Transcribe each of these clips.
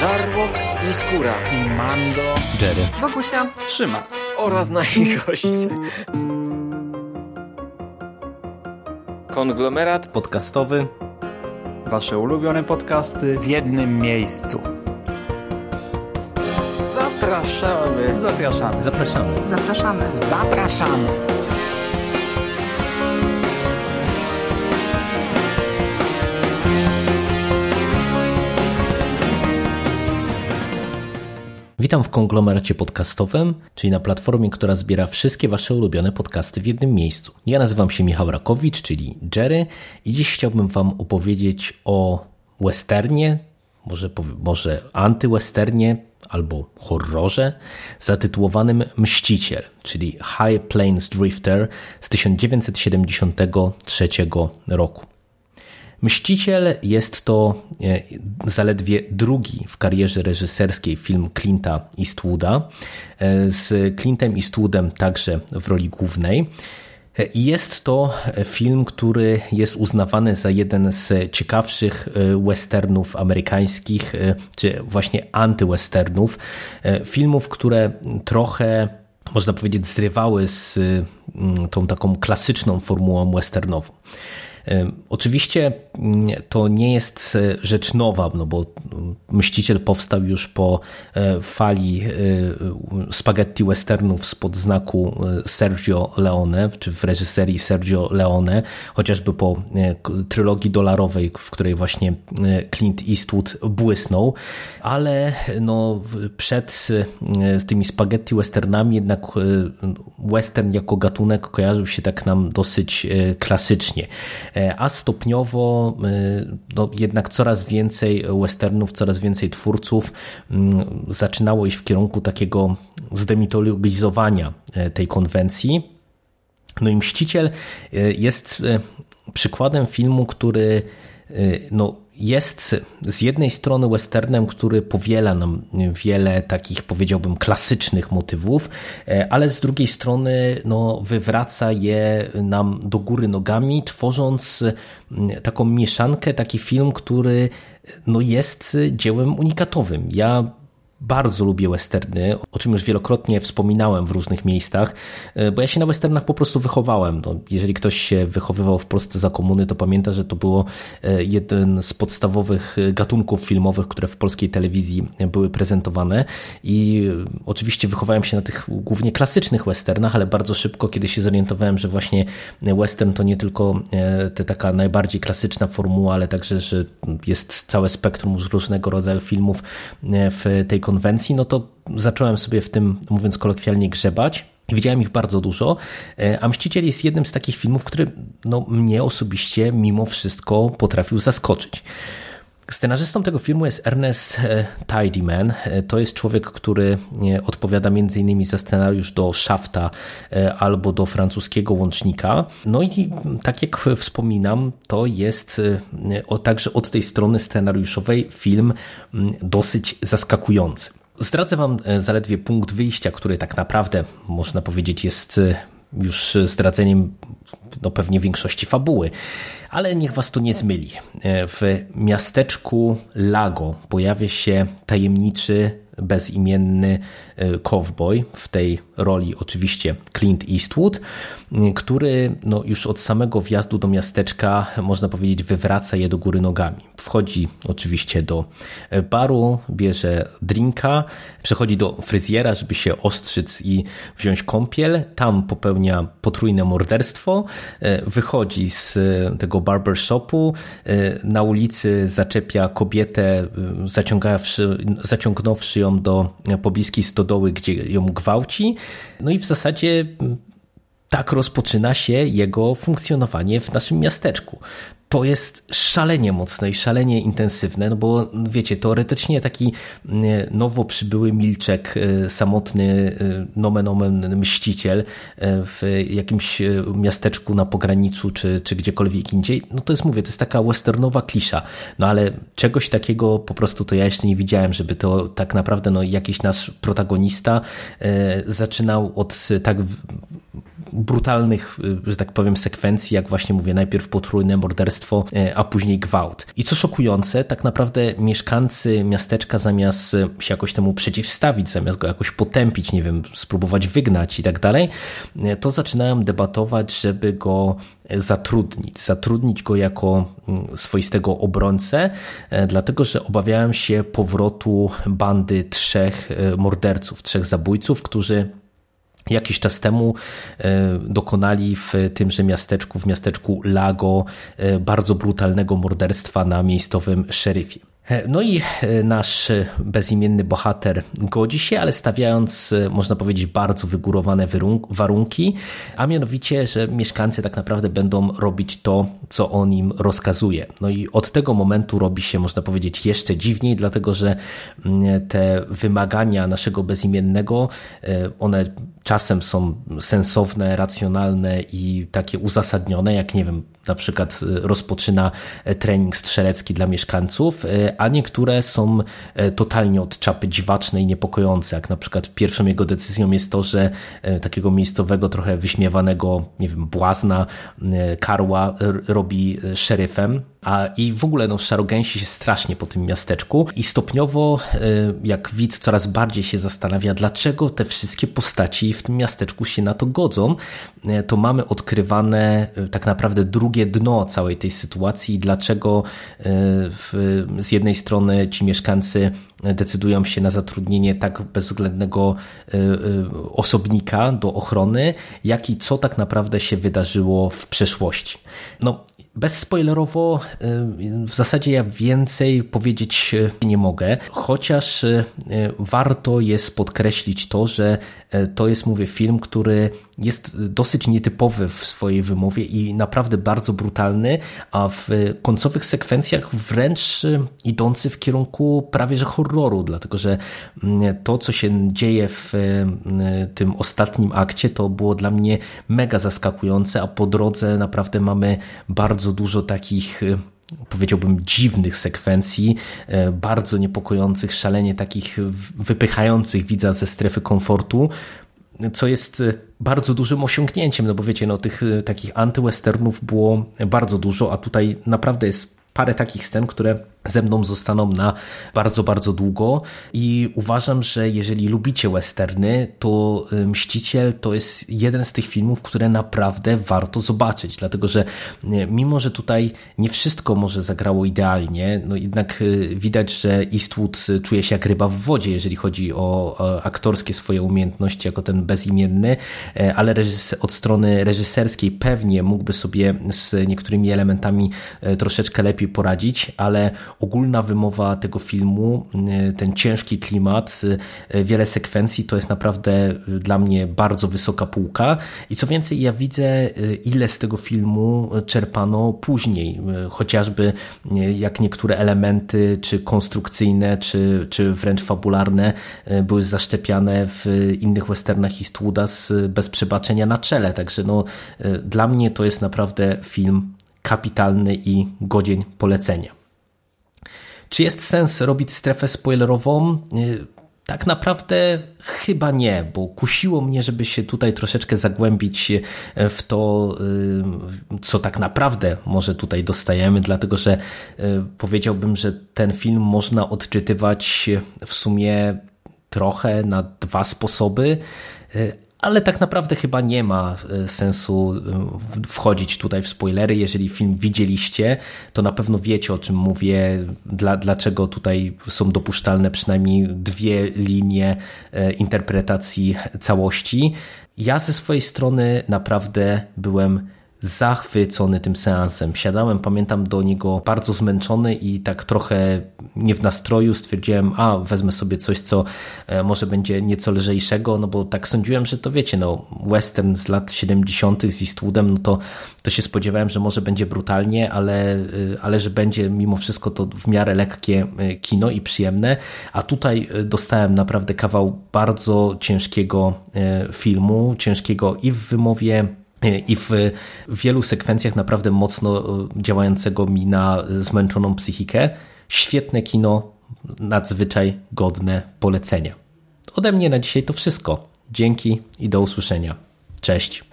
Żarłok i Skóra i Mando, Jerry, Wokusia, Trzyma oraz nasi goście. Konglomerat podcastowy. Wasze ulubione podcasty w jednym miejscu. Zapraszamy. Zapraszamy. Zapraszamy. zapraszamy. Zapraszamy. Witam w konglomeracie podcastowym, czyli na platformie, która zbiera wszystkie Wasze ulubione podcasty w jednym miejscu. Ja nazywam się Michał Rakowicz, czyli Jerry, i dziś chciałbym Wam opowiedzieć o westernie, może, może antywesternie albo horrorze, zatytułowanym Mściciel, czyli High Plains Drifter z 1973 roku. Mściciel jest to e, zaledwie drugi w karierze reżyserskiej film Clint'a Eastwooda, e, z Clintem Eastwoodem także w roli głównej. E, jest to film, który jest uznawany za jeden z ciekawszych westernów amerykańskich, czy właśnie antywesternów. Filmów, które trochę można powiedzieć, zrywały z tą taką klasyczną formułą westernową. Oczywiście mm, to nie jest rzecz nowa, no bo Mściciel powstał już po e, fali e, spaghetti westernów spod znaku e, Sergio Leone, czy w reżyserii Sergio Leone, chociażby po trylogii dolarowej, w której właśnie Clint Eastwood błysnął, ale no przed tymi spaghetti westernami jednak western jako gatunek kojarzył się tak nam dosyć klasycznie. E, a stopniowo e, no, jednak coraz więcej westernów, coraz więcej twórców mm, zaczynało iść w kierunku takiego zdemitologizowania e, tej konwencji. No i Mściciel jest przykładem filmu, który no, jest z jednej strony westernem, który powiela nam wiele takich, powiedziałbym, klasycznych motywów, e, ale z drugiej strony no, wywraca je nam do góry nogami, tworząc taką mieszankę, taki film, który no, jest dziełem unikatowym. Ja bardzo lubię westerny, o czym już wielokrotnie wspominałem w różnych miejscach, e, bo ja się na westernach po prostu wychowałem. No, jeżeli ktoś się wychowywał w Polsce za komuny, to pamięta, że to było e, jeden z podstawowych gatunków filmowych, które w polskiej telewizji były prezentowane i e, oczywiście wychowałem się na tych głównie klasycznych westernach, ale bardzo szybko, kiedy się zorientowałem, że właśnie western to nie tylko te taka najbardziej klasyczna formuła, ale także, że jest całe spektrum różnego rodzaju filmów w tej konwencji, no to zacząłem sobie w tym, mówiąc kolokwialnie, grzebać. Widziałem ich bardzo dużo, e, a Mściciel jest jednym z takich filmów, który no, mnie osobiście mimo wszystko potrafił zaskoczyć. Scenarzystą tego filmu jest Ernest e, Tidyman. E, to jest człowiek, który odpowiada m.in. za scenariusz do Shafta albo do francuskiego łącznika. No i tak jak wspominam, to jest także od tej strony scenariuszowej film dosyć zaskakujący. Zdradzę Wam e, zaledwie punkt wyjścia, który tak naprawdę można powiedzieć jest e, już zdradzeniem no pewnie większości fabuły, ale niech Was to nie zmyli. E, w miasteczku Lago pojawia się tajemniczy bezimienny e, cowboy, w tej roli oczywiście Clint Eastwood, który no już od samego wjazdu do miasteczka, można powiedzieć, wywraca je do góry nogami. Wchodzi oczywiście do e, baru, bierze drinka, przechodzi do fryzjera, żeby się ostrzyc i wziąć kąpiel. Tam popełnia potrójne morderstwo, e, wychodzi z tego barbershopu, na ulicy zaczepia kobietę, zaciągawszy, zaciągnąwszy ją do pobliskiej stodoły, gdzie ją gwałci. No i w zasadzie tak rozpoczyna się jego funkcjonowanie w naszym miasteczku to jest szalenie mocne i szalenie intensywne, no bo wiecie, teoretycznie taki mm, nowo przybyły milczek, e, samotny e, nomen omen mściciel e, w jakimś miasteczku na pograniczu czy, czy gdziekolwiek indziej, no to jest, mówię, to jest taka westernowa klisza, no ale czegoś takiego po prostu to ja jeszcze nie widziałem, żeby to tak naprawdę no, jakiś nasz protagonista zaczynał od tak brutalnych, że tak powiem, sekwencji, jak właśnie mówię, najpierw potrójne morderstwo, a później gwałt. I co szokujące, tak naprawdę mieszkańcy miasteczka zamiast się jakoś temu przeciwstawić, zamiast go jakoś potępić, nie wiem, spróbować wygnać i tak dalej, to zaczynają debatować, żeby go zatrudnić, zatrudnić go jako mm, swoistego obrońcę, e, dlatego że obawiałem się powrotu bandy trzech e, morderców, trzech zabójców, którzy Jakiś czas temu e, dokonali w tymże miasteczku, w miasteczku Lago, bardzo brutalnego morderstwa na miejscowym szeryfie. E, no i e, nasz e, bezimienny bohater godzi się, ale stawiając, można powiedzieć, bardzo wygórowane warunki, a mianowicie, że mieszkańcy tak naprawdę będą robić to, co on im rozkazuje. No i od tego momentu robi się, można powiedzieć, jeszcze dziwniej, dlatego że mm, te wymagania naszego bezimiennego, one czasem są sensowne, racjonalne i takie uzasadnione, jak nie wiem, na przykład y, rozpoczyna e, trening strzelecki dla mieszkańców, y, a niektóre są e, totalnie od czapy dziwaczne i niepokojące, jak na przykład pierwszą jego decyzją jest to, że e, takiego miejscowego, trochę wyśmiewanego, nie wiem, błazna, karła robi szeryfem, a i w ogóle no, szarogęsi się strasznie po tym miasteczku i stopniowo, jak widz coraz bardziej się zastanawia, dlaczego te wszystkie postaci w tym miasteczku się na to godzą, to mamy odkrywane tak naprawdę drugie dno całej tej sytuacji i dlaczego w, z jednej strony ci mieszkańcy decydują się na zatrudnienie tak bezwzględnego osobnika do ochrony, jak i co tak naprawdę się wydarzyło w przeszłości. No, Bezspoilerowo w zasadzie ja więcej powiedzieć nie mogę, chociaż warto jest podkreślić to, że to jest, mówię, film, który jest dosyć nietypowy w swojej wymowie i naprawdę bardzo brutalny, a w końcowych sekwencjach wręcz idący w kierunku prawie że horroru, dlatego że to, co się dzieje w tym ostatnim akcie, to było dla mnie mega zaskakujące, a po drodze naprawdę mamy bardzo dużo takich powiedziałbym, dziwnych sekwencji, bardzo niepokojących, szalenie takich wypychających widza ze strefy komfortu, co jest e, bardzo dużym osiągnięciem, no bo wiecie, no tych e, takich antywesternów było bardzo dużo, a tutaj naprawdę jest parę takich scen, które ze mną zostaną na bardzo, bardzo długo. I uważam, że jeżeli lubicie westerny, to y, Mściciel to jest jeden z tych filmów, które naprawdę warto zobaczyć, dlatego że y, mimo, że tutaj nie wszystko może zagrało idealnie, no jednak y, widać, że Eastwood czuje się jak ryba w wodzie, jeżeli chodzi o aktorskie swoje umiejętności jako ten bezimienny, ale od strony reżyserskiej pewnie mógłby sobie z niektórymi elementami troszeczkę lepiej poradzić, ale ogólna wymowa tego filmu, y, ten ciężki klimat, y, wiele sekwencji to jest naprawdę y, dla mnie bardzo wysoka półka. I co więcej ja widzę ile z tego filmu czerpano później, chociażby jak niektóre elementy czy konstrukcyjne, czy, czy wręcz fabularne były zaszczepiane w innych westernach Eastwooda z, bez przebaczenia na czele, także no, dla mnie to jest naprawdę film kapitalny i godzień polecenia. Czy jest sens robić strefę spoilerową? Y, tak naprawdę chyba nie, bo kusiło mnie, żeby się tutaj troszeczkę zagłębić y, w to, y, co tak naprawdę może tutaj dostajemy, dlatego że powiedziałbym, że ten film można odczytywać w sumie trochę na dwa sposoby, ale tak naprawdę chyba nie ma e, sensu e, wchodzić tutaj w spoilery. Jeżeli film widzieliście, to na pewno wiecie o czym mówię, dla, dlaczego tutaj są dopuszczalne przynajmniej dwie linie e, interpretacji całości. Ja ze swojej strony naprawdę byłem zachwycony tym seansem. Siadałem, pamiętam do niego bardzo zmęczony i tak trochę nie w nastroju stwierdziłem, a wezmę sobie coś, co e, może będzie nieco lżejszego, no bo tak sądziłem, że to wiecie, no western z lat 70. z Eastwoodem, no to, to się spodziewałem, że może będzie brutalnie, ale, e, ale że będzie mimo wszystko to w miarę lekkie e, kino i przyjemne, a tutaj dostałem naprawdę kawał bardzo ciężkiego filmu, ciężkiego i w wymowie i w wielu sekwencjach naprawdę mocno e, działającego mi na zmęczoną psychikę. Świetne kino, nadzwyczaj godne polecenia. Ode mnie na dzisiaj to wszystko. Dzięki i do usłyszenia. Cześć.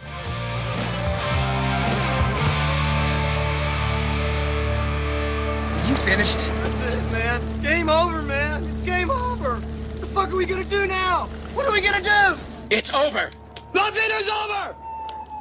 It's over. Nothing is over!